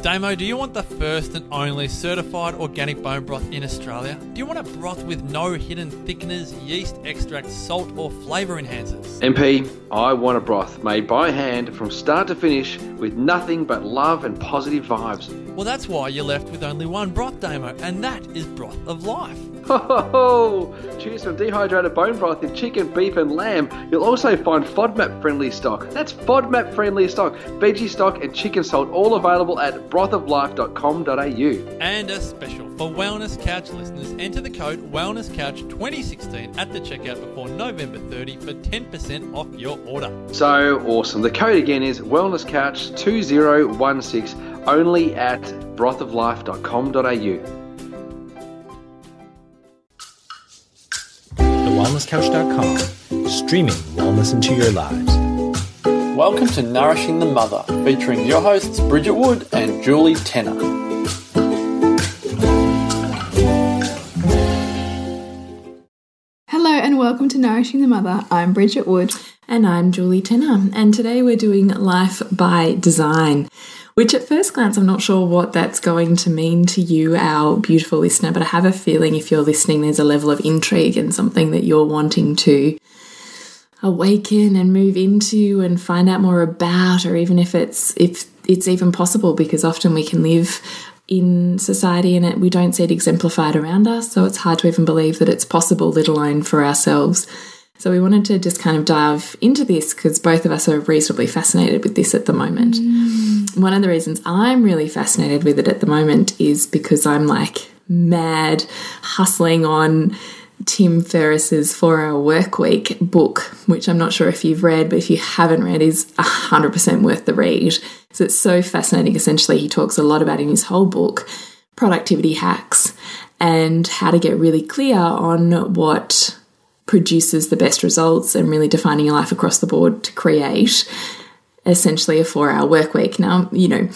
Damo, do you want the first and only certified organic bone broth in Australia? Do you want a broth with no hidden thickeners, yeast extracts, salt, or flavour enhancers? MP, I want a broth made by hand from start to finish with nothing but love and positive vibes. Well, that's why you're left with only one broth, Damo, and that is Broth of Life. Ho ho ho! Choose from dehydrated bone broth in chicken, beef, and lamb. You'll also find FODMAP friendly stock. That's FODMAP friendly stock, veggie stock, and chicken salt, all available at brothoflife.com.au. And a special for Wellness Couch listeners, enter the code WellnessCouch2016 at the checkout before November 30 for 10% off your order. So awesome. The code again is wellnesscouch2016 only at brothoflife.com.au. TheWellnessCouch.com, streaming wellness into your lives. Welcome to Nourishing the Mother, featuring your hosts Bridget Wood and Julie Tenner. Hello and welcome to Nourishing the Mother. I'm Bridget Wood. And I'm Julie Tenner. And today we're doing Life by Design, which at first glance I'm not sure what that's going to mean to you, our beautiful listener, but I have a feeling if you're listening, there's a level of intrigue and something that you're wanting to awaken and move into and find out more about, or even if it's if it's even possible, because often we can live in society and it, we don't see it exemplified around us, so it's hard to even believe that it's possible, let alone for ourselves. So we wanted to just kind of dive into this because both of us are reasonably fascinated with this at the moment. Mm. One of the reasons I'm really fascinated with it at the moment is because I'm like mad hustling on Tim Ferriss's Four Hour Work Week book, which I'm not sure if you've read, but if you haven't read, is 100% worth the read. So it's so fascinating. Essentially, he talks a lot about in his whole book productivity hacks and how to get really clear on what produces the best results and really defining your life across the board to create essentially a four hour work week. Now, you know,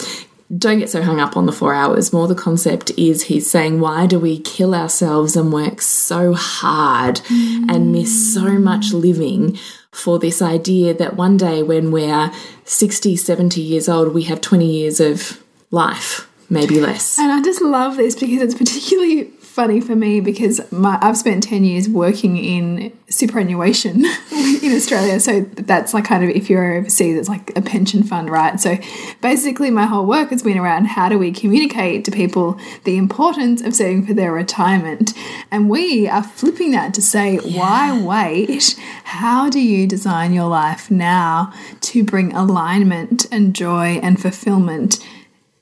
don't get so hung up on the four hours. More the concept is he's saying, why do we kill ourselves and work so hard mm. and miss so much living for this idea that one day when we're 60, 70 years old, we have 20 years of life, maybe less. And I just love this because it's particularly funny for me because my, I've spent 10 years working in superannuation in Australia. So that's like kind of, if you're overseas, it's like a pension fund, right? So basically, my whole work has been around how do we communicate to people the importance of saving for their retirement. And we are flipping that to say, yeah. why wait? How do you design your life now to bring alignment and joy and fulfillment?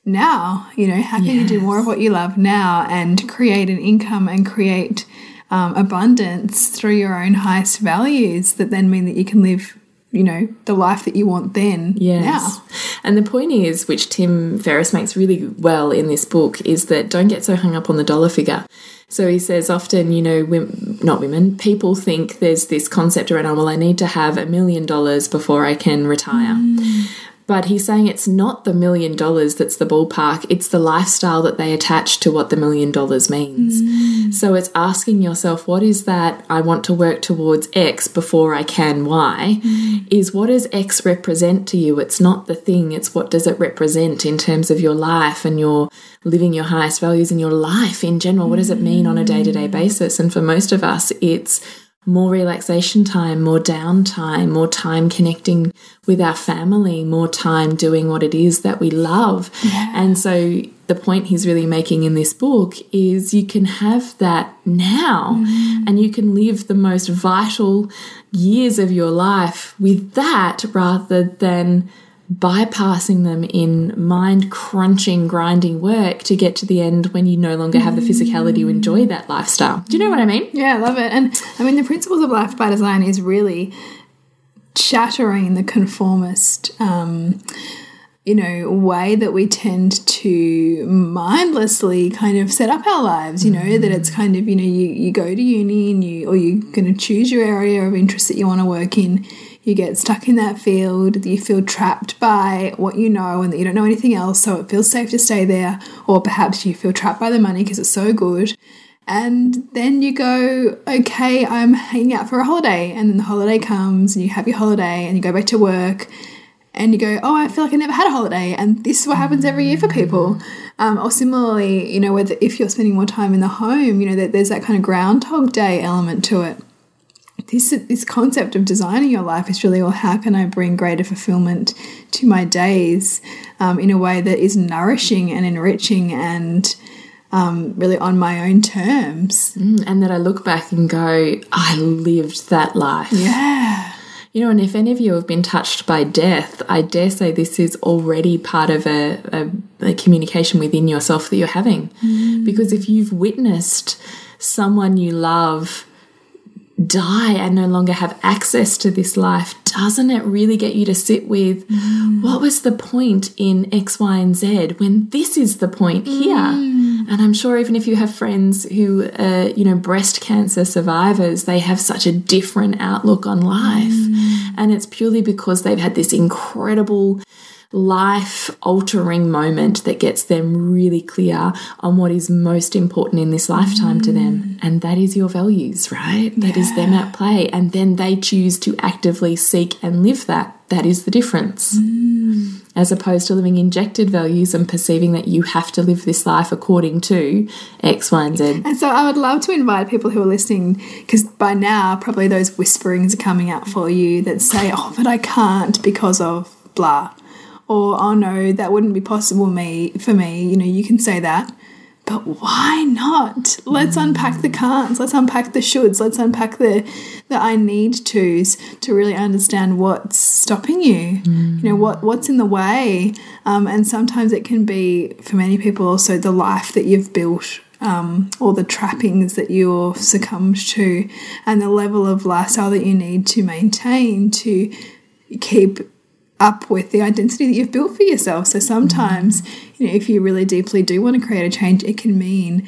Now? You know, how can yes. you do more of what you love now and create an income and create um, abundance through your own highest values that then mean that you can live you know the life that you want then yes. now and the point is which tim ferriss makes really well in this book is that don't get so hung up on the dollar figure so he says often you know women, not women people think there's this concept around oh well i need to have a million dollars before i can retire mm. But he's saying it's not the million dollars that's the ballpark, it's the lifestyle that they attach to what the million dollars means. Mm. So it's asking yourself, what is that I want to work towards X before I can Y? Mm. Is what does X represent to you? It's not the thing, it's what does it represent in terms of your life and your living your highest values in your life in general. What does it mean on a day to day basis? And for most of us, it's more relaxation time, more downtime, more time connecting with our family, more time doing what it is that we love. Yeah. And so the point he's really making in this book is you can have that now mm. and you can live the most vital years of your life with that rather than bypassing them in mind crunching, grinding work to get to the end when you no longer have the physicality to enjoy that lifestyle. Do you know what I mean? Yeah, I love it. And I mean, the principles of life by design is really shattering the conformist. Um, you know, way that we tend to mindlessly kind of set up our lives, you know, mm. that it's kind of, you know, you, you go to uni and you, or you're going to choose your area of interest that you want to work in you get stuck in that field, you feel trapped by what you know and that you don't know anything else, so it feels safe to stay there, or perhaps you feel trapped by the money because it's so good. And then you go, okay, I'm hanging out for a holiday, and then the holiday comes, and you have your holiday, and you go back to work, and you go, oh, I feel like I never had a holiday, and this is what happens every year for people. Um, or similarly, you know, whether if you're spending more time in the home, you know, that there's that kind of Groundhog Day element to it. This this concept of designing your life is really, well, how can I bring greater fulfillment to my days um, in a way that is nourishing and enriching and um, really on my own terms? And that I look back and go, I lived that life. Yeah. You know, and if any of you have been touched by death, I dare say this is already part of a, a, a communication within yourself that you're having. Because if you've witnessed someone you love die and no longer have access to this life, doesn't it really get you to sit with mm. what was the point in X, Y, and Z when this is the point here? Mm. And I'm sure even if you have friends who are, you know, breast cancer survivors, they have such a different outlook on life. Mm. And it's purely because they've had this incredible life altering moment that gets them really clear on what is most important in this lifetime to them. Mm. And that is your values, right? That is them at play. And then they choose to actively seek and live that. That is the difference. Mm. As opposed to living injected values and perceiving that you have to live this life according to X, Y, and Z. And so I would love to invite people who are listening, because by now probably those whisperings are coming out for you that say, oh, but I can't because of blah. Or, oh no, that wouldn't be possible me for me. You know, you can say that. But why not? Let's unpack the can'ts. Let's unpack the shoulds. Let's unpack the the I need tos to really understand what's stopping you. You know what what's in the way, um, and sometimes it can be for many people also the life that you've built um, or the trappings that you're succumbed to, and the level of lifestyle that you need to maintain to keep up with the identity that you've built for yourself. So sometimes, you know, if you really deeply do want to create a change, it can mean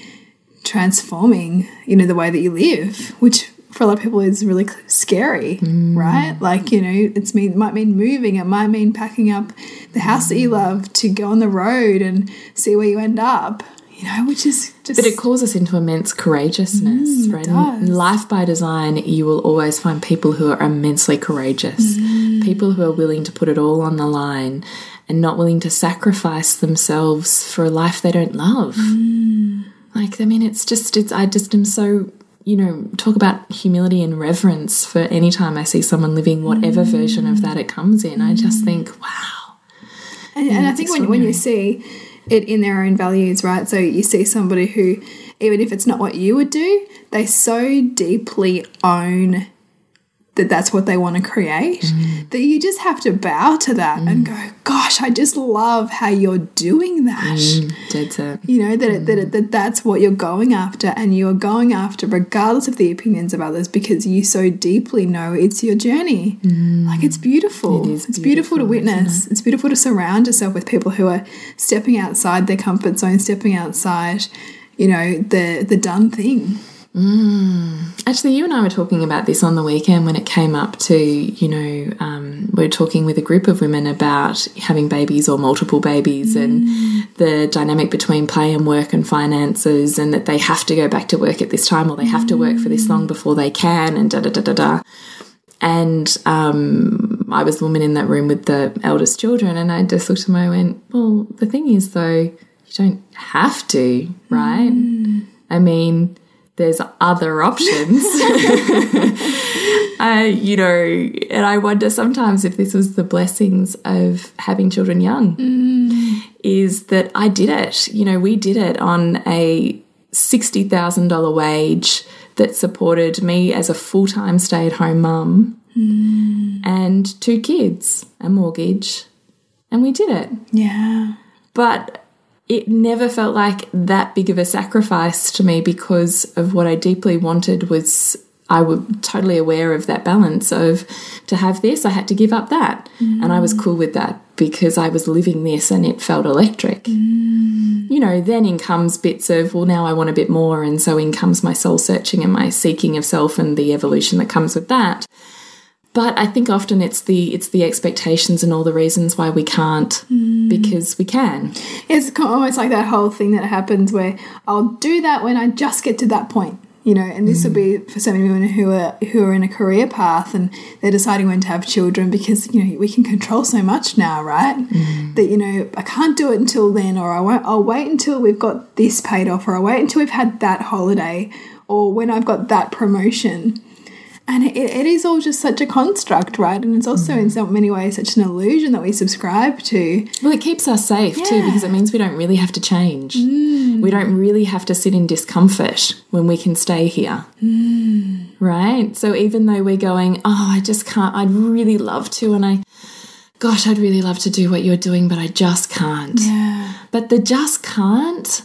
transforming, you know, the way that you live, which for a lot of people is really scary, mm. right? Like, you know, it's mean might mean moving, it might mean packing up the house that you love to go on the road and see where you end up. You know, which is just But it calls us into immense courageousness, mm, right? does. In life by design, you will always find people who are immensely courageous, mm. people who are willing to put it all on the line and not willing to sacrifice themselves for a life they don't love. Mm. Like, I mean, it's just, it's, I just am so, you know, talk about humility and reverence for any time I see someone living whatever version of that it comes in. I just think, wow. And, and I think when, when you see it in their own values, right? So you see somebody who, even if it's not what you would do, they so deeply own that that's what they want to create mm. that you just have to bow to that and mm. go, gosh, I just love how you're doing that. Mm, dead set. You know, that, it, that, mm. that that's what you're going after, and you're going after regardless of the opinions of others because you so deeply know it's your journey. Mm. Like, it's beautiful. It is it's beautiful, to beautiful, isn't witness. It's beautiful to surround yourself with people who are stepping outside their comfort zone, stepping outside, you know, the, the done thing. Actually, you and I were talking about this on the weekend when it came up to, you know, um, we are talking with a group of women about having babies or multiple babies and the dynamic between play and work and finances, and that they have to go back to work at this time or they have to work for this long before they can, and da da da da da. And um, I was the woman in that room with the eldest children, and I just looked at them and I went, Well, the thing is, though, you don't have to, right? I mean, there's other options. uh, you know, and I wonder sometimes if this was the blessings of having children young, is that I did it. You know, we did it on a $60,000 wage that supported me as a full time stay at home mum and two kids, a mortgage, and we did it Yeah. but it never felt like that big of a sacrifice to me because of what I deeply wanted was I was totally aware of that balance of to have this I had to give up that. And I was mm. cool with that because I was living this and it felt electric. Mm. You know then in comes bits of well now I want a bit more. And so in comes my soul searching and my seeking of self and the evolution that comes with that but I think often it's the it's the expectations and all the reasons why we can't mm. because we can It's almost like that whole thing that happens where I'll do that when I just get to that point. you know, and this will mm. be for so many women who are who are in a career path and they're deciding when to have children because you know we can control so much now, right? Mm. That you know I can't do it until then, or I won't. I'll wait until we've got this paid off, or I'll wait until we've had that holiday, or when I've got that promotion. And it, it is all just such a construct, right? And it's also in mm. so many ways such an illusion that we subscribe to. Well, it keeps us safe too because it means we don't really have to change. Mm. We don't really have to sit in discomfort when we can stay here. Mm. Right? So even though we're going, oh, I just can't, I'd really love to, and I, gosh, I'd really love to do what you're doing, but I just can't. Yeah. But the just can't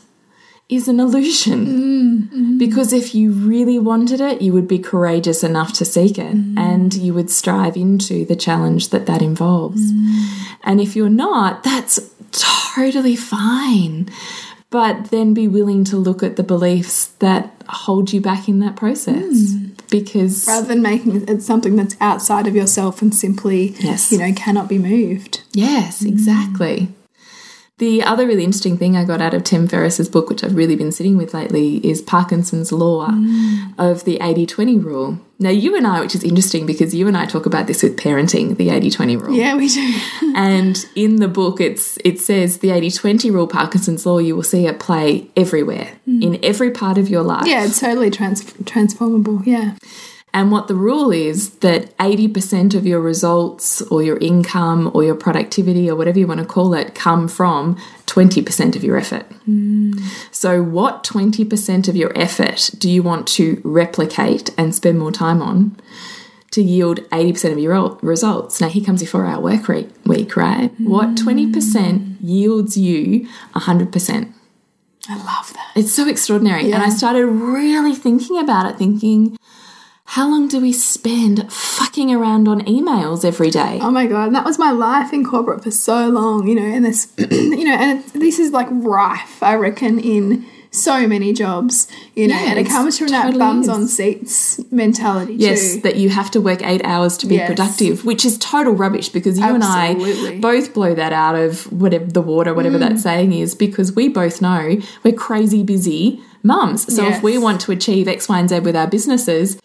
is an illusion. Mm, mm-hmm. Because if you really wanted it, you would be courageous enough to seek it mm-hmm. and you would strive into the challenge that that involves. Mm-hmm. And if you're not, that's totally fine. But then be willing to look at the beliefs that hold you back in that process. Mm. Because Rather than making it something that's outside of yourself and simply, Yes. you know, cannot be moved. Yes, mm. exactly. The other really interesting thing I got out of Tim Ferriss's book, which I've really been sitting with lately, is Parkinson's law mm. of the 80 20 rule. Now, you and I, which is interesting because you and I talk about this with parenting, the 80 20 rule. Yeah, we do. And in the book, it's it says the 80 20 rule, Parkinson's law, you will see it play everywhere, mm. in every part of your life. yeah, it's totally trans- transformable. Yeah. And what the rule is that 80% of your results or your income or your productivity or whatever you want to call it come from 20% of your effort. Hmm. So, what 20% of your effort do you want to replicate and spend more time on to yield 80% of your results? Now, here comes your four hour work week, right? What hmm. 20% yields you 100%? I love that. It's so extraordinary. And I started really thinking about it, thinking, how long do we spend fucking around on emails every day? Oh my god, that was my life in corporate for so long, you know, and this, you know, and this is like rife, I reckon, in so many jobs, you know, Yeah, and it comes from that bums is. on seats mentality Yes, too. that you have to work eight hours to be Yes. productive, which is total rubbish because you and I both blow that out of whatever the water, whatever that mm. saying is, because we both know we're crazy busy mums. So if we want to achieve X, Y, and Z with our businesses,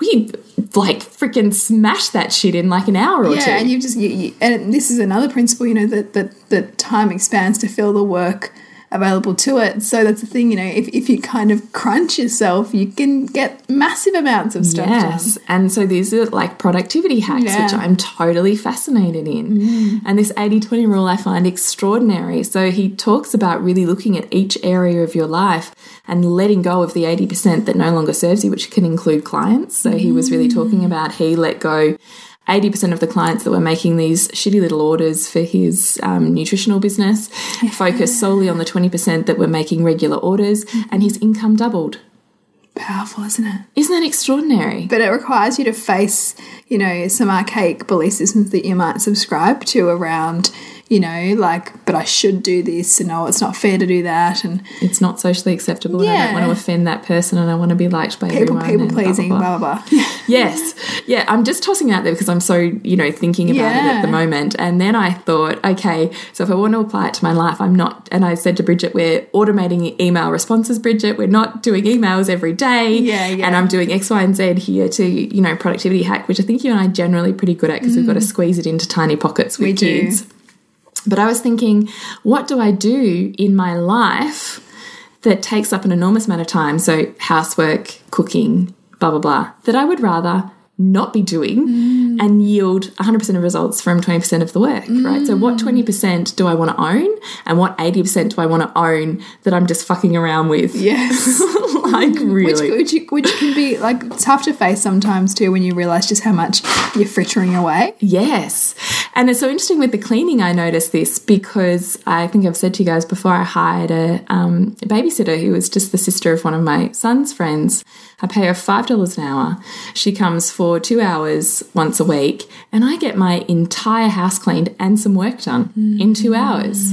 we like freaking smash that shit in like an hour or two. Yeah, and you just you, you, and this is another principle, you know, that that that time expands to fill the work available to it. So that's the thing, you know, if, if you kind of crunch yourself, you can get massive amounts of stuff Yes. done. And so these are like productivity hacks, which Yeah. Mm. I'm totally fascinated in. And this 80 20 rule I find extraordinary. So he talks about really looking at each area of your life and letting go of the 80% that no longer serves you, which can include clients. So he was really Mm. talking about he let go. 80% of the clients that were making these shitty little orders for his um, nutritional business focused solely on the 20% that were making regular orders, and his income doubled. Powerful, isn't it? Isn't that extraordinary? But it requires you to face, you know, some archaic belief systems that you might subscribe to around, you know, like, but I should do this, and no, it's not fair to do that, and it's not socially acceptable and I don't want to offend that person and I want to be liked by people everyone. people pleasing, blah, blah blah. blah. Yes. Yeah, I'm just tossing it out there because I'm so, you know, thinking about it at the moment. And then I thought, okay, so if I want to apply it to my life, I'm not, and I said to Bridget, we're automating email responses, Bridget. We're not doing emails every day. Yeah, yeah. And I'm doing X, Y, and Z here to, you know, productivity hack, which I think you and I are generally pretty good at because we've got to squeeze it into tiny pockets with Mm. We do. But I was thinking, what do I do in my life that takes up an enormous amount of time? So, housework, cooking, blah, blah, blah, that I would rather not be doing Mm. and yield 100% of results from 20% of the work, right? So, Mm. what 20% do I want to own? And what 80% do I want to own that I'm just fucking around with? yes. like, really? Which, which, which can be like tough to face sometimes too when you realize just how much you're frittering away. Yes. And it's so interesting with the cleaning, I noticed this because I think I've said to you guys before, I hired a, um, a babysitter who was just the sister of one of my son's friends. I pay her $5 an hour. She comes for two hours once a week, and I get my entire house cleaned and some work done in two hours.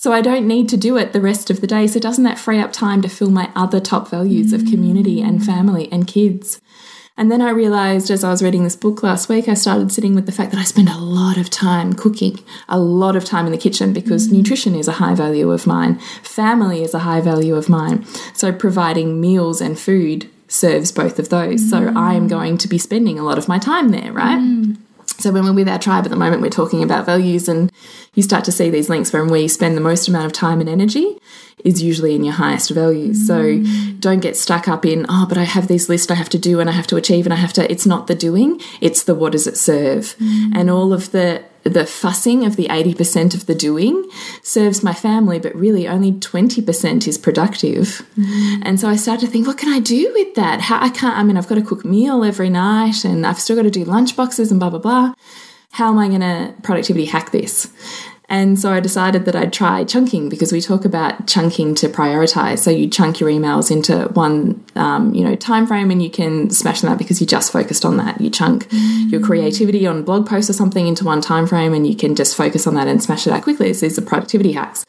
So I don't need to do it the rest of the day. So doesn't that free up time to fill my other top values of community and mm. family and kids? And then I realized as I was reading this book last week, I started sitting with the fact that I spend a lot of time cooking, a lot of time in the kitchen because mm. nutrition is a high value of mine, family is a high value of mine. So providing meals and food serves both of those. So mm. I am going to be spending a lot of my time there, right? Mm. So when we're with our tribe at the moment, we're talking about values, and you start to see these links when we spend the most amount of time and energy is usually in your highest values. So mm. don't get stuck up in, oh, but I have this list I have to do and I have to achieve and I have to. It's not the doing, it's the what does it serve, and all of the the fussing of the 80% of the doing serves my family, but really only 20% is productive. Mm-hmm. And so I started to think, what can I do with that? How I can't, I mean, I've got to cook meal every night and I've still got to do lunch boxes and blah, blah, blah. How am I going to productivity hack this? And so I decided that I'd try chunking because we talk about chunking to prioritize. So you chunk your emails into one, um, you know, time frame, and you can smash them out because you just focused on that. You chunk your creativity on blog posts or something into one time frame, and you can just focus on that and smash it out quickly. So these are productivity hacks.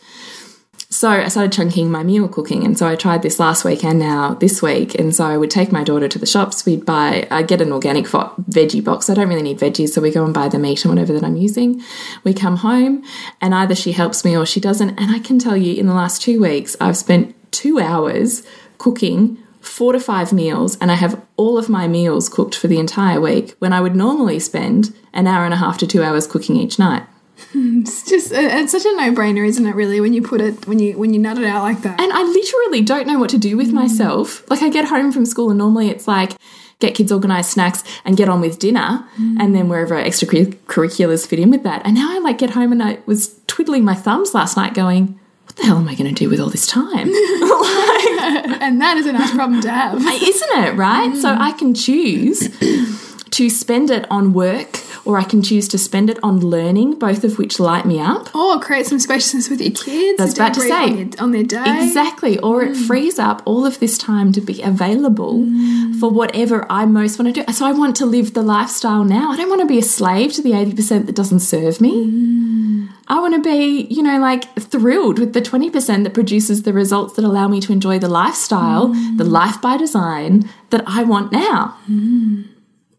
So I started chunking my meal cooking, and so I tried this last week and now this week. And so I would take my daughter to the shops. We'd buy, I get an organic veggie box. I don't really need veggies, so we go and buy the meat and whatever that I'm using. We come home, and either she helps me or she doesn't. And I can tell you, in the last two weeks, I've spent two hours cooking four to five meals, and I have all of my meals cooked for the entire week when I would normally spend an hour and a half to two hours cooking each night. It's just it's such a no brainer, isn't it? Really, when you put it when you when you nut it out like that. And I literally don't know what to do with mm. myself. Like I get home from school and normally it's like get kids organized snacks and get on with dinner mm. and then wherever extracurriculars fit in with that. And now I like get home and I was twiddling my thumbs last night going, what the hell am I going to do with all this time? and that is a nice problem to have. Isn't it, right? So mm. I can choose to spend it on work or I can choose to spend it on learning, both of which light me up. Or create some spaciousness with your kids. Was about to say. on, your, on their day. Exactly. Or it mm. frees up all of this time to be available mm. for whatever I most want to do. So I want to live the lifestyle now. I don't want to be a slave to the 80% that doesn't serve me. Mm. I want to be, you know, like thrilled with the 20% that produces the results that allow me to enjoy the lifestyle, the life by design that I want now.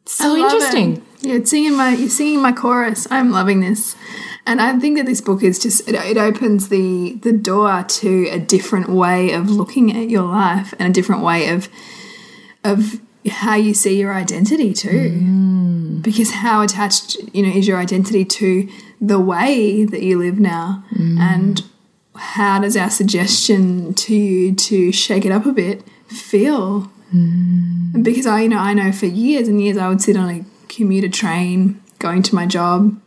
So interesting. it. Yeah, singing my you're singing my chorus. I'm loving this, and I think that this book is just it, it opens the the door to a different way of looking at your life and a different way of of how you see your identity too. Mm. Because how attached you know is your identity to the way that you live now, mm. and how does our suggestion to you to shake it up a bit feel? Mm. because I you know I know for years and years I would sit on a commuter train going to my job.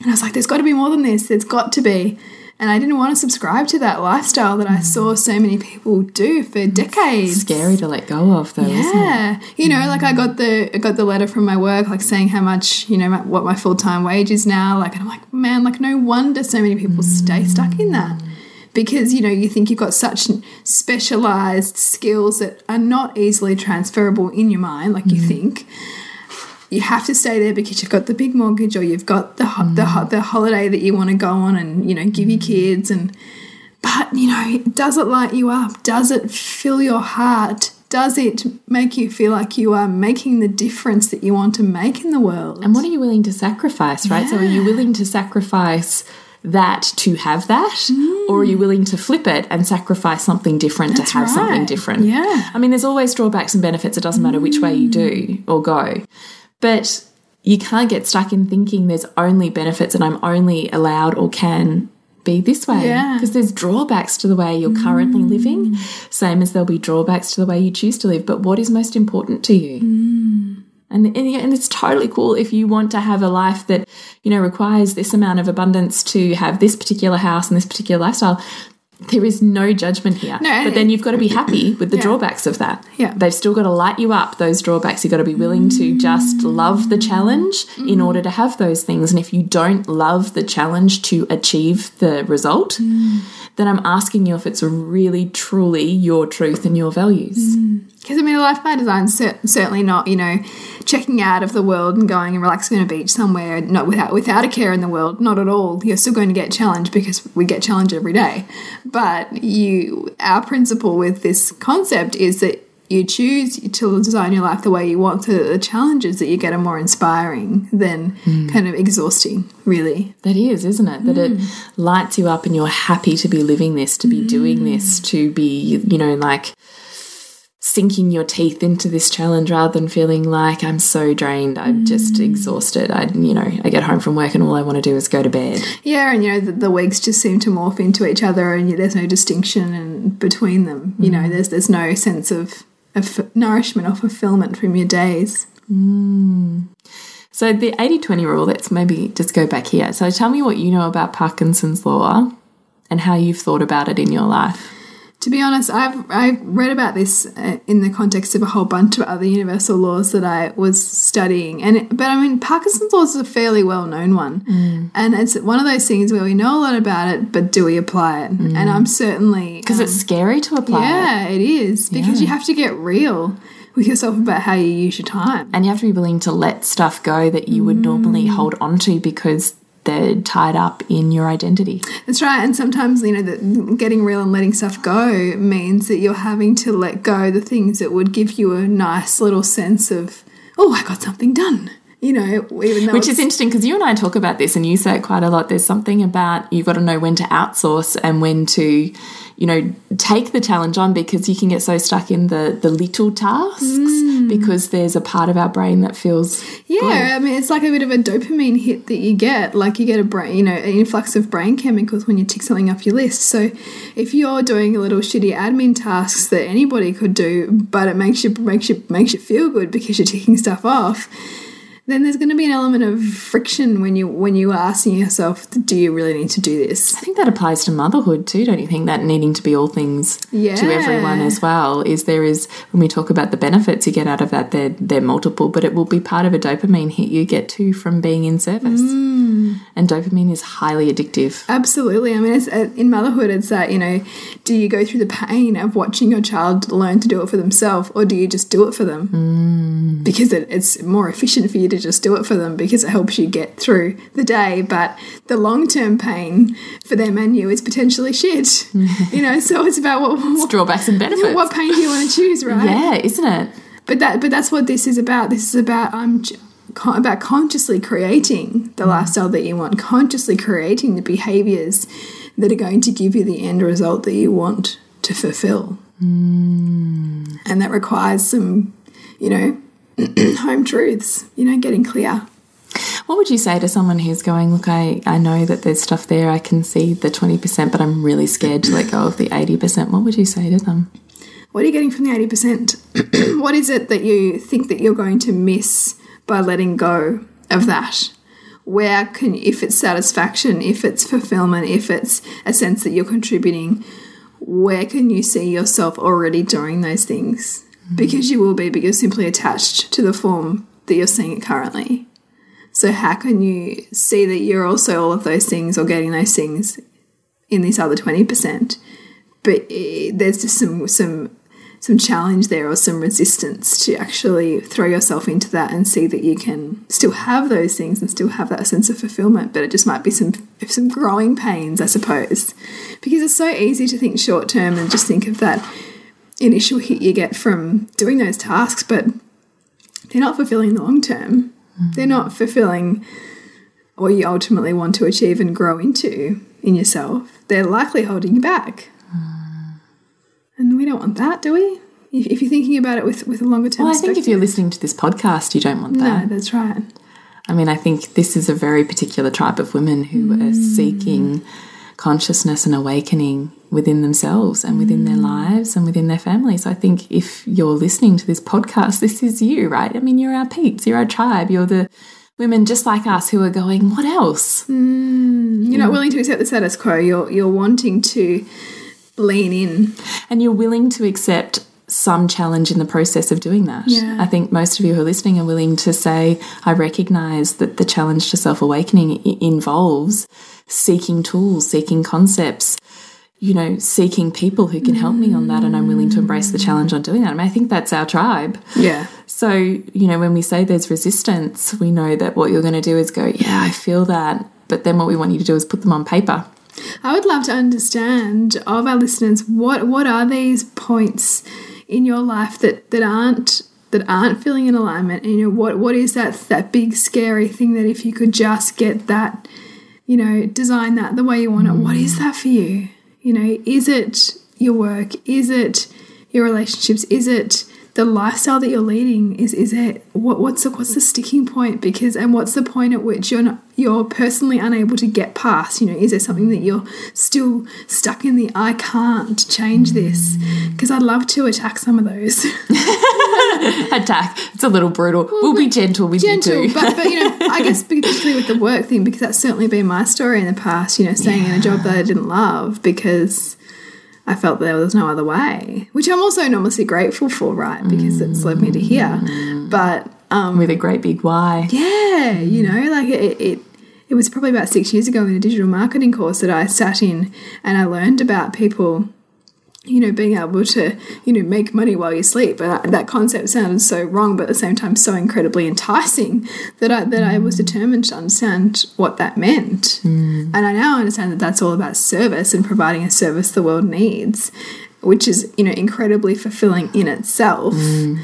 And I was like there's got to be more than this. There's got to be. And I didn't want to subscribe to that lifestyle that I mm. saw so many people do for decades. It's Scary to let go of, though, isn't it? yeah. You know like I mm. got the I got the letter from my work like saying how much you know my, what my full-time wage is now like and I'm like man like no wonder so many people stay mm. stuck in that. Because you know you think you've got such specialized skills that are not easily transferable in your mind like you think you have to stay there because you've got the big mortgage or you've got the ho- the, mm. the holiday that you want to go on and you know give your mm. kids and but you know does it light you up does it fill your heart does it make you feel like you are making the difference that you want to make in the world And what are you willing to sacrifice, right? So, are you willing to sacrifice that to have that? Mm. Or are you willing to flip it and sacrifice something different That's to have something different? Yeah. I mean, there's always drawbacks and benefits. It doesn't matter which way you do or go. But you can't get stuck in thinking there's only benefits and I'm only allowed or can be this way. Yeah. Because there's drawbacks to the way you're currently mm. living, same as there'll be drawbacks to the way you choose to live. But what is most important to you? Mm. And, and, and it's totally cool if you want to have a life that, you know, requires this amount of abundance to have this particular house and this particular lifestyle. There is no judgment here. No, but then you've got to be happy with the Yeah. drawbacks of that. Yeah. They've still got to light you up, those drawbacks. You've got to be willing to just love the challenge in mm. order to have those things. And if you don't love the challenge to achieve the result, mm. Then I'm asking you if it's really, truly your truth and your values. Because I mean, a life by design cer- certainly not you know checking out of the world and going and relaxing on a beach somewhere, not without without a care in the world. Not at all. You're still going to get challenged because we get challenged every day. But you, our principle with this concept is that you choose to design your life the way you want. So that the challenges that you get are more inspiring than hmm. kind of exhausting. Really. That is, isn't it? That it hmm. lights you up and you're happy to be living this, to be doing hmm. this, to be, you know, like sinking your teeth into this challenge rather than feeling like I'm so drained, I'm just exhausted. I, you know, I get home from work and all I want to do is go to bed. Yeah, and you know the, the weeks just seem to morph into each other, and there's no distinction and between them. You know, there's there's no sense of of nourishment or fulfillment from your days. Mm. So the 80-20 rule, let's maybe just go back here. So tell me what you know about Parkinson's law and how you've thought about it in your life. To be honest, I've I've read about this uh, in the context of a whole bunch of other universal laws that I was studying, and it, but I mean Parkinson's law is a fairly well known one, mm. and it's one of those things where we know a lot about it, but do we apply it? Mm. And I'm certainly Because it's um, scary to apply it. yeah, it is. Because you have to get real with yourself about how you use your time. And you have to be willing to let stuff go that you would normally mm. hold on to because they're tied up in your identity. That's right. And sometimes, you know, that getting real and letting stuff go means that you're having to let go the things that would give you a nice little sense of, oh, I got something done. You know, even though Which is interesting because you and I talk about this and you say it quite a lot. There's something about you've got to know when to outsource and when to, you know, take the challenge on because you can get so stuck in the, the little tasks mm. because there's a part of our brain that feels Yeah, I mean, it's like a bit of a dopamine hit that you get. Like you get a brain, you know, an influx of brain chemicals when you tick something off your list. So if you're doing a little shitty admin tasks that anybody could do, but it makes you makes you makes you feel good because you're ticking stuff off, then there's going to be an element of friction when you when you are asking yourself, do you really need to do this? I think that applies to motherhood too, don't you think? That needing to be all things Yeah. to everyone as well. Is there is when we talk about the benefits you get out of that, they're they're multiple, but it will be part of a dopamine hit you get too from being in service. And dopamine is highly addictive. Absolutely. I mean, it's, uh, in motherhood, it's that, you know, do you go through the pain of watching your child learn to do it for themselves or do you just do it for them? Because it, it's more efficient for you to just do it for them because it helps you get through the day. But the long term pain for them and you is potentially shit. you know, so it's about what, what, Drawbacks and benefits. what pain do you want to choose, right? yeah, isn't it? But that, but that's what this is about. This is about um, I'm con- about consciously creating the mm. lifestyle that you want, consciously creating the behaviors that are going to give you the end result that you want to fulfill, mm. and that requires some, you know, home truths. You know, getting clear. What would you say to someone who's going, look, I, I know that there's stuff there, I can see the 20%, but I'm really scared to let go of the 80%? What would you say to them? What are you getting from the eighty percent? what is it that you think that you're going to miss by letting go of that? Where can, if it's satisfaction, if it's fulfillment, if it's a sense that you're contributing, where can you see yourself already doing those things? Because you will be, but you're simply attached to the form that you're seeing it currently. So, how can you see that you're also all of those things or getting those things in this other 20%? But eh, there's just some, some, some challenge there or some resistance to actually throw yourself into that and see that you can still have those things and still have that sense of fulfillment but it just might be some some growing pains i suppose because it's so easy to think short term and just think of that initial hit you get from doing those tasks but they're not fulfilling the long term. Hmm. They're not fulfilling what you ultimately want to achieve and grow into in yourself. They're likely holding you back. Hmm. And we don't want that, do we? If, if you're thinking about it with, with a longer term Well, I think if you're listening to this podcast, you don't want that. No, that's right. I mean, I think this is a very particular tribe of women who are hmm. seeking consciousness and awakening within themselves and within their mm. lives and within their families. I think if you're listening to this podcast, this is you, right? I mean, you're our peeps, you're our tribe, you're the women just like us who are going, what else? Mm. You're not willing to accept the status quo. You're you're wanting to lean in. And you're willing to accept some challenge in the process of doing that. Yeah. I think most of you who are listening are willing to say, I recognize that the challenge to self awakening involves seeking tools, seeking concepts, you know, seeking people who can help me on that. And I'm willing to embrace the challenge on doing that. I mean, I think that's our tribe. Yeah. So, you know, when we say there's resistance, we know that what you're going to do is go, yeah, I feel that. But then what we want you to do is put them on paper. I would love to understand of our listeners what what are these points in your life that that aren't that aren't feeling in alignment. And you know what what is that that big scary thing that if you could just get that you know design that the way you want it what is that for you? You know is it your work? Is it your relationships? Is it the lifestyle that you're leading? Is is it what what's the what's the sticking point? Because and what's the point at which you're not you're personally unable to get past? You know, is there something that you're still stuck in the I can't change this? Because I'd love to attack some of those. Attack. It's a little brutal. we'll be gentle with gentle, you too. but but you know, I guess particularly with the work thing because that's certainly been my story in the past. You know, staying in a job that I didn't love because I felt there was no other way, which I'm also enormously grateful for, right? Because it's led me to here. But um, with a great big why. yeah, you know, like it, it. It was probably about six years ago in a digital marketing course that I sat in and I learned about people you know, being able to, you know, make money while you sleep. But that concept sounded so wrong, but at the same time so incredibly enticing that I that I was determined to understand what that meant. Hmm. And I now understand that that's all about service and providing a service the world needs, which is you know incredibly fulfilling in itself. Hmm.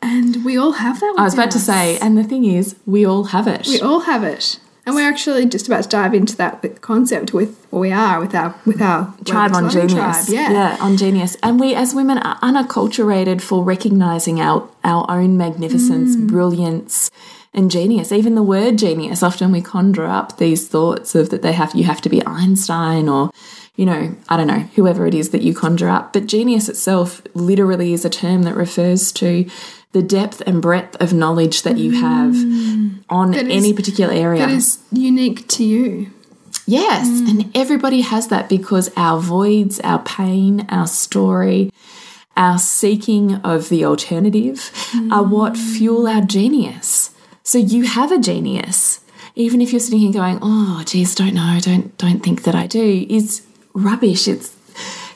And we all have that. I was about to say, and the thing is, we all have it. we all have it. And we're actually just about to dive into that with- concept with, or we are with our with our tribe on genius. Tribe. Yeah. on genius. And we as women are unacculturated for recognizing our our own magnificence, Mm. brilliance, and genius. Even the word genius, often we conjure up these thoughts of that they have you have to be Einstein or you know, I don't know, whoever it is that you conjure up. But genius itself literally is a term that refers to the depth and breadth of knowledge that you have on Mm. That is- any particular area. That is unique to you. Yes, and everybody has that because our voids, our pain, our story, our seeking of the alternative are what fuel our genius. So you have a genius. Even if you're sitting here going, "Oh, geez, don't know, don't don't think that I do," is rubbish. It's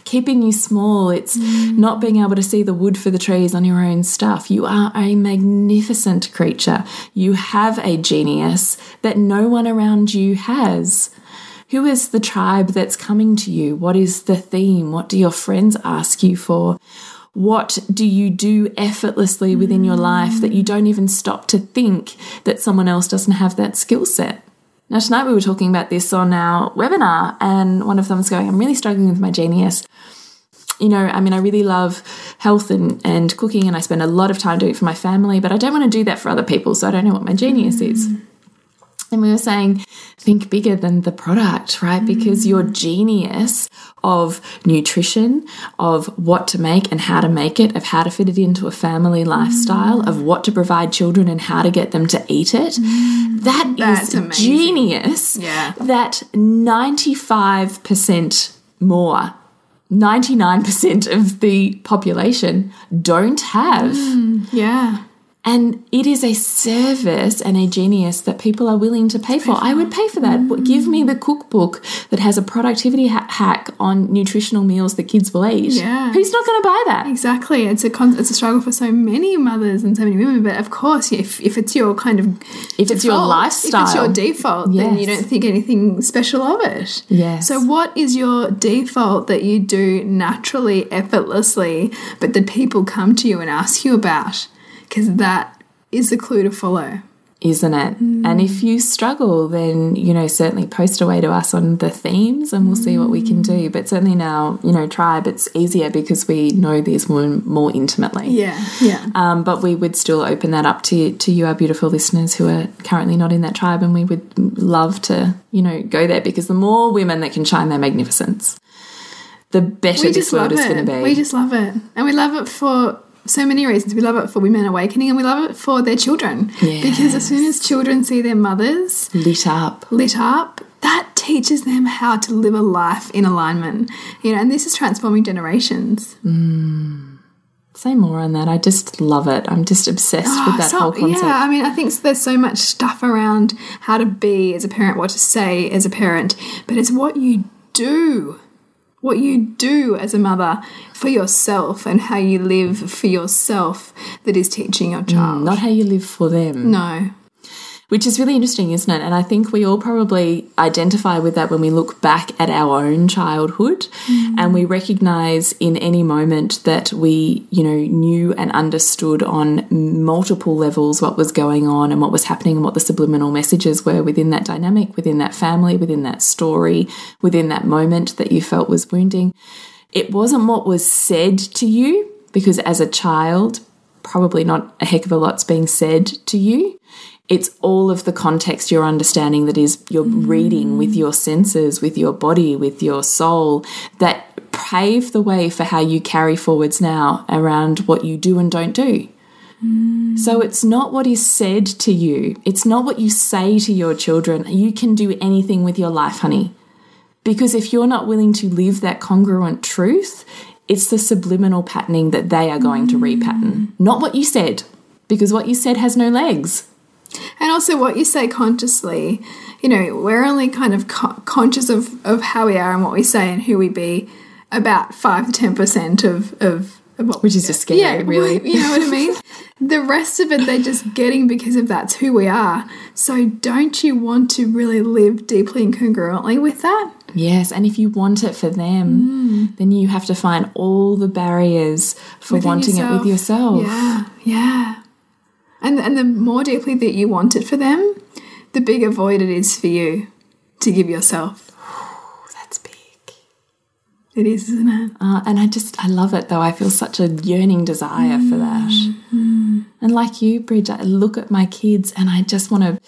keeping you small. It's not being able to see the wood for the trees on your own stuff. You are a magnificent creature. You have a genius that no one around you has. Who is the tribe that's coming to you? What is the theme? What do your friends ask you for? What do you do effortlessly within your life that you don't even stop to think that someone else doesn't have that skill set? Now, tonight we were talking about this on our webinar, and one of them was going, I'm really struggling with my genius. You know, I mean, I really love health and, and cooking, and I spend a lot of time doing it for my family, but I don't want to do that for other people, so I don't know what my genius is. Mm. And we were saying, think bigger than the product, right? Because mm. your genius of nutrition, of what to make and how to make it, of how to fit it into a family lifestyle, of what to provide children and how to get them to eat it, mm. that That's is amazing. genius Yeah. that 95% more 99% of the population don't have. Mm, yeah. And it is a service and a genius that people are willing to pay for. I would pay for that. But Give me the cookbook that has a productivity ha- hack on nutritional meals that kids will eat. Yeah. Who's not going to buy that? Exactly. It's a con- it's a struggle for so many mothers and so many women. But of course, if, if it's your kind of If it's your lifestyle. if it's your default, then you don't think anything special of it. Yes. So what is your default that you do naturally, effortlessly, but that people come to you and ask you about? Because that is the clue to follow. Isn't it? And if you struggle, then, you know, certainly post away to us on the themes and we'll see what we can do. But certainly now, you know, tribe, it's easier because we know these women more intimately. Yeah. Yeah. Um, but we would still open that up to to you, our beautiful listeners who are currently not in that tribe, and we would love to, you know, go there because the more women that can shine their magnificence, the better we this world is going to be. We just love it, and we love it for so many reasons. We love it for women awakening, and we love it for their children. Because as soon as children see their mothers lit up. lit up, that teaches them how to live a life in alignment. You know, and this is transforming generations. Mm. Say more on that. I just love it. I'm just obsessed with ah, that So- whole concept. Yeah, I mean, I think there's so much stuff around how to be as a parent, what to say as a parent, but it's what you do. What you do as a mother for yourself and how you live for yourself that is teaching your mm, child. Not how you live for them. no. Which is really interesting, isn't it? And I think we all probably identify with that when we look back at our own childhood mm. and we recognize in any moment that we, you know, knew and understood on multiple levels what was going on and what was happening and what the subliminal messages were within that dynamic, within that family, within that story, within that moment that you felt was wounding. It wasn't what was said to you because as a child, probably not a heck of a lot's being said to you. It's all of the context you're understanding that is you're mm. reading with your senses, with your body, with your soul that pave the way for how you carry forwards now around what you do and don't do. Mm. So it's not what is said to you. It's not what you say to your children. You can do anything with your life, honey. Because if you're not willing to live that congruent truth, it's the subliminal patterning that they are going to repattern, mm. not what you said, because what you said has no legs. And also, what you say consciously, you know, we're only kind of co conscious of, of how we are and what we say and who we be about 5 to 10% of, of, of what Which is just scary, yeah, really. You know what I mean? the rest of it, they're just getting because of that's who we are. So, don't you want to really live deeply and congruently with that? Yes, and if you want it for them, mm. then you have to find all the barriers for Within wanting it with yourself. Yeah, yeah. And and the more deeply that you want it for them, the bigger void it is for you to give yourself. That's big. It is, isn't it? Uh, and I just, I love it though. I feel such a yearning desire for that. And like you, Bridge, I look at my kids and I just want to,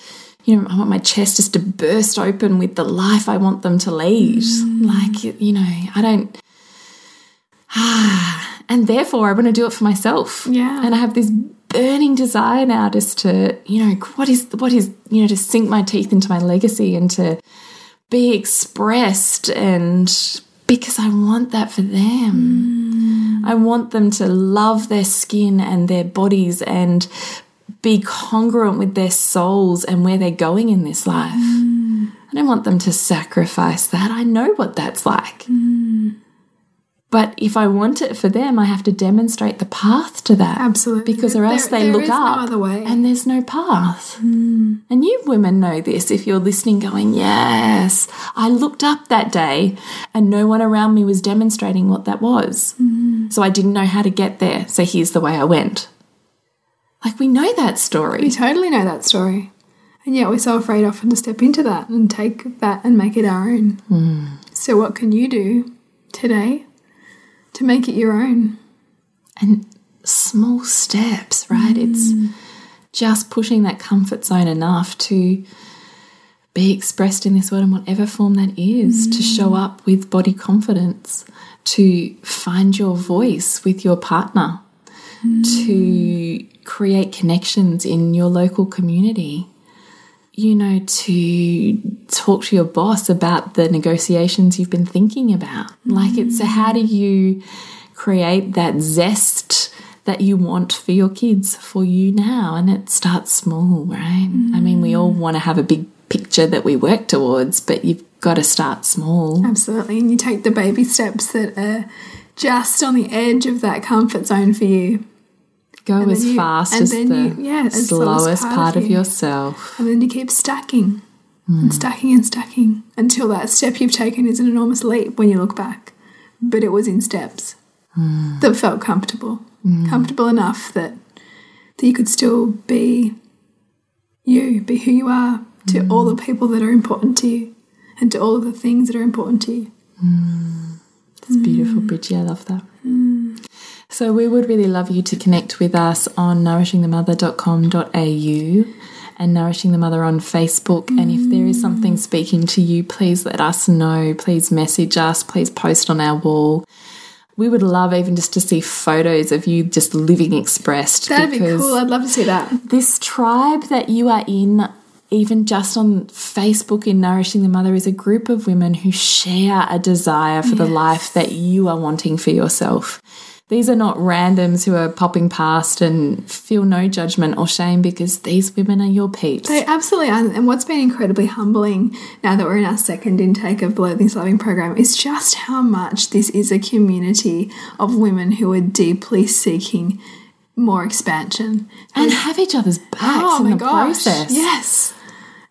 you know, I want my chest just to burst open with the life I want them to lead. Like, you know, I don't, ah, and therefore I want to do it for myself. Yeah. And I have this burning desire now just to, you know, what is, what is, you know, to sink my teeth into my legacy and to be expressed and because I want that for them. Mm. I want them to love their skin and their bodies and be congruent with their souls and where they're going in this life. Mm. I don't want them to sacrifice that. I know what that's like. Mm. But if I want it for them, I have to demonstrate the path to that. Absolutely. Because or else There- they there look no up way. and there's no path. Hmm. And you women know this if you're listening, going, Yes, I looked up that day and no one around me was demonstrating what that was. Hmm. So I didn't know how to get there. So here's the way I went. Like we know that story. We totally know that story. And yet we're so afraid often to step into that and take that and make it our own. Hmm. So, what can you do today to make it your own? and small steps, right? It's mm. just pushing that comfort zone enough to be expressed in this world in whatever form that is, to mm. show up with body confidence, to find your voice with your partner, mm. to create connections in your local community. You know, to talk to your boss about the negotiations you've been thinking about. Like, it's mm. how do you create that zest that you want for your kids for you now and it starts small right i mean we all mm. want to have a big picture that we work towards but you've got to start small Absolutely. And you take the baby steps that are just on the edge of that comfort zone for you. Go And as you- fast and as then the you- yeah, as slowest slowest part part of of you. yourself And then you keep stacking and hmm. stacking and stacking until that step you've taken is an enormous leap when you look back. But it was in steps hmm. that felt comfortable, hmm. comfortable enough that that you could still be you, be who you are to all the people that are important to you, and to all of the things that are important to you. It's beautiful, Bridgie. I love that. So we would really love you to connect with us on nourishingthemother.com.au and Nourishing the Mother on Facebook. And if there is something speaking to you, please let us know. Please message us. Please post on our wall. We would love even just to see photos of you just living expressed. That'd be cool. I'd love to see that. this tribe that you are in, even just on Facebook in Nourishing the Mother, is a group of women who share a desire for the life that you are wanting for yourself. These are not randoms who are popping past and feel no judgment or shame because these women are your peeps. They absolutely are. And what's been incredibly humbling now that we're in our second intake of Below Things Loving program is just how much this is a community of women who are deeply seeking more expansion. and have each other's backs oh in my the gosh. process. Yes.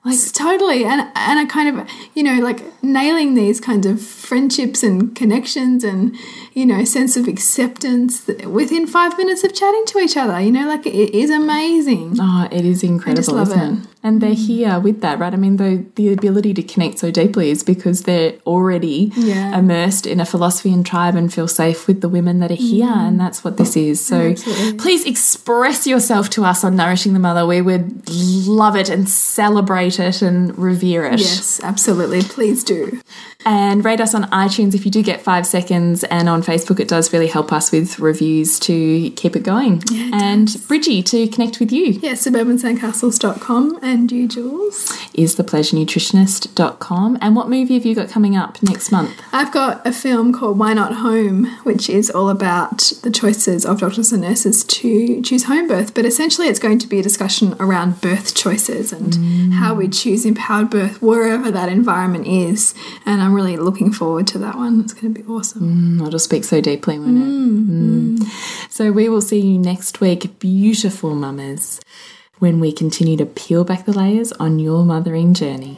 Like totally. And and I kind of you know, like nailing these kinds of friendships and connections and, you know, sense of acceptance within five minutes of chatting to each other. You know, like it is amazing. Oh, it is incredible, isn't it. it? And they're mm. here with that, right? I mean, the, the ability to connect so deeply is because they're already Yeah. immersed in a philosophy and tribe and feel safe with the women that are here. And mm. that's what this is. So please express yourself to us on Nourishing the Mother. We would love it and celebrate it and revere it. Yes, absolutely. Please do. And rate us on iTunes if you do get five seconds. And on Facebook, it does really help us with reviews to keep it going. and Bridgie, to connect with you Yes, Yeah, suburbansandcastles.com and you, Jules. is thepleasurenutritionist.com. And what movie have you got coming up next month? I've got a film called Why Not Home, which is all about the choices of doctors and nurses to choose home birth. But essentially, it's going to be a discussion around birth choices and mm. how we choose empowered birth wherever that environment is. And I'm really looking forward to that one. It's going to be awesome. Mm, It'll just speak so deeply, won't it? Mm, mm. mm. So we will see you next week, beautiful mamas, when we continue to peel back the layers on your mothering journey.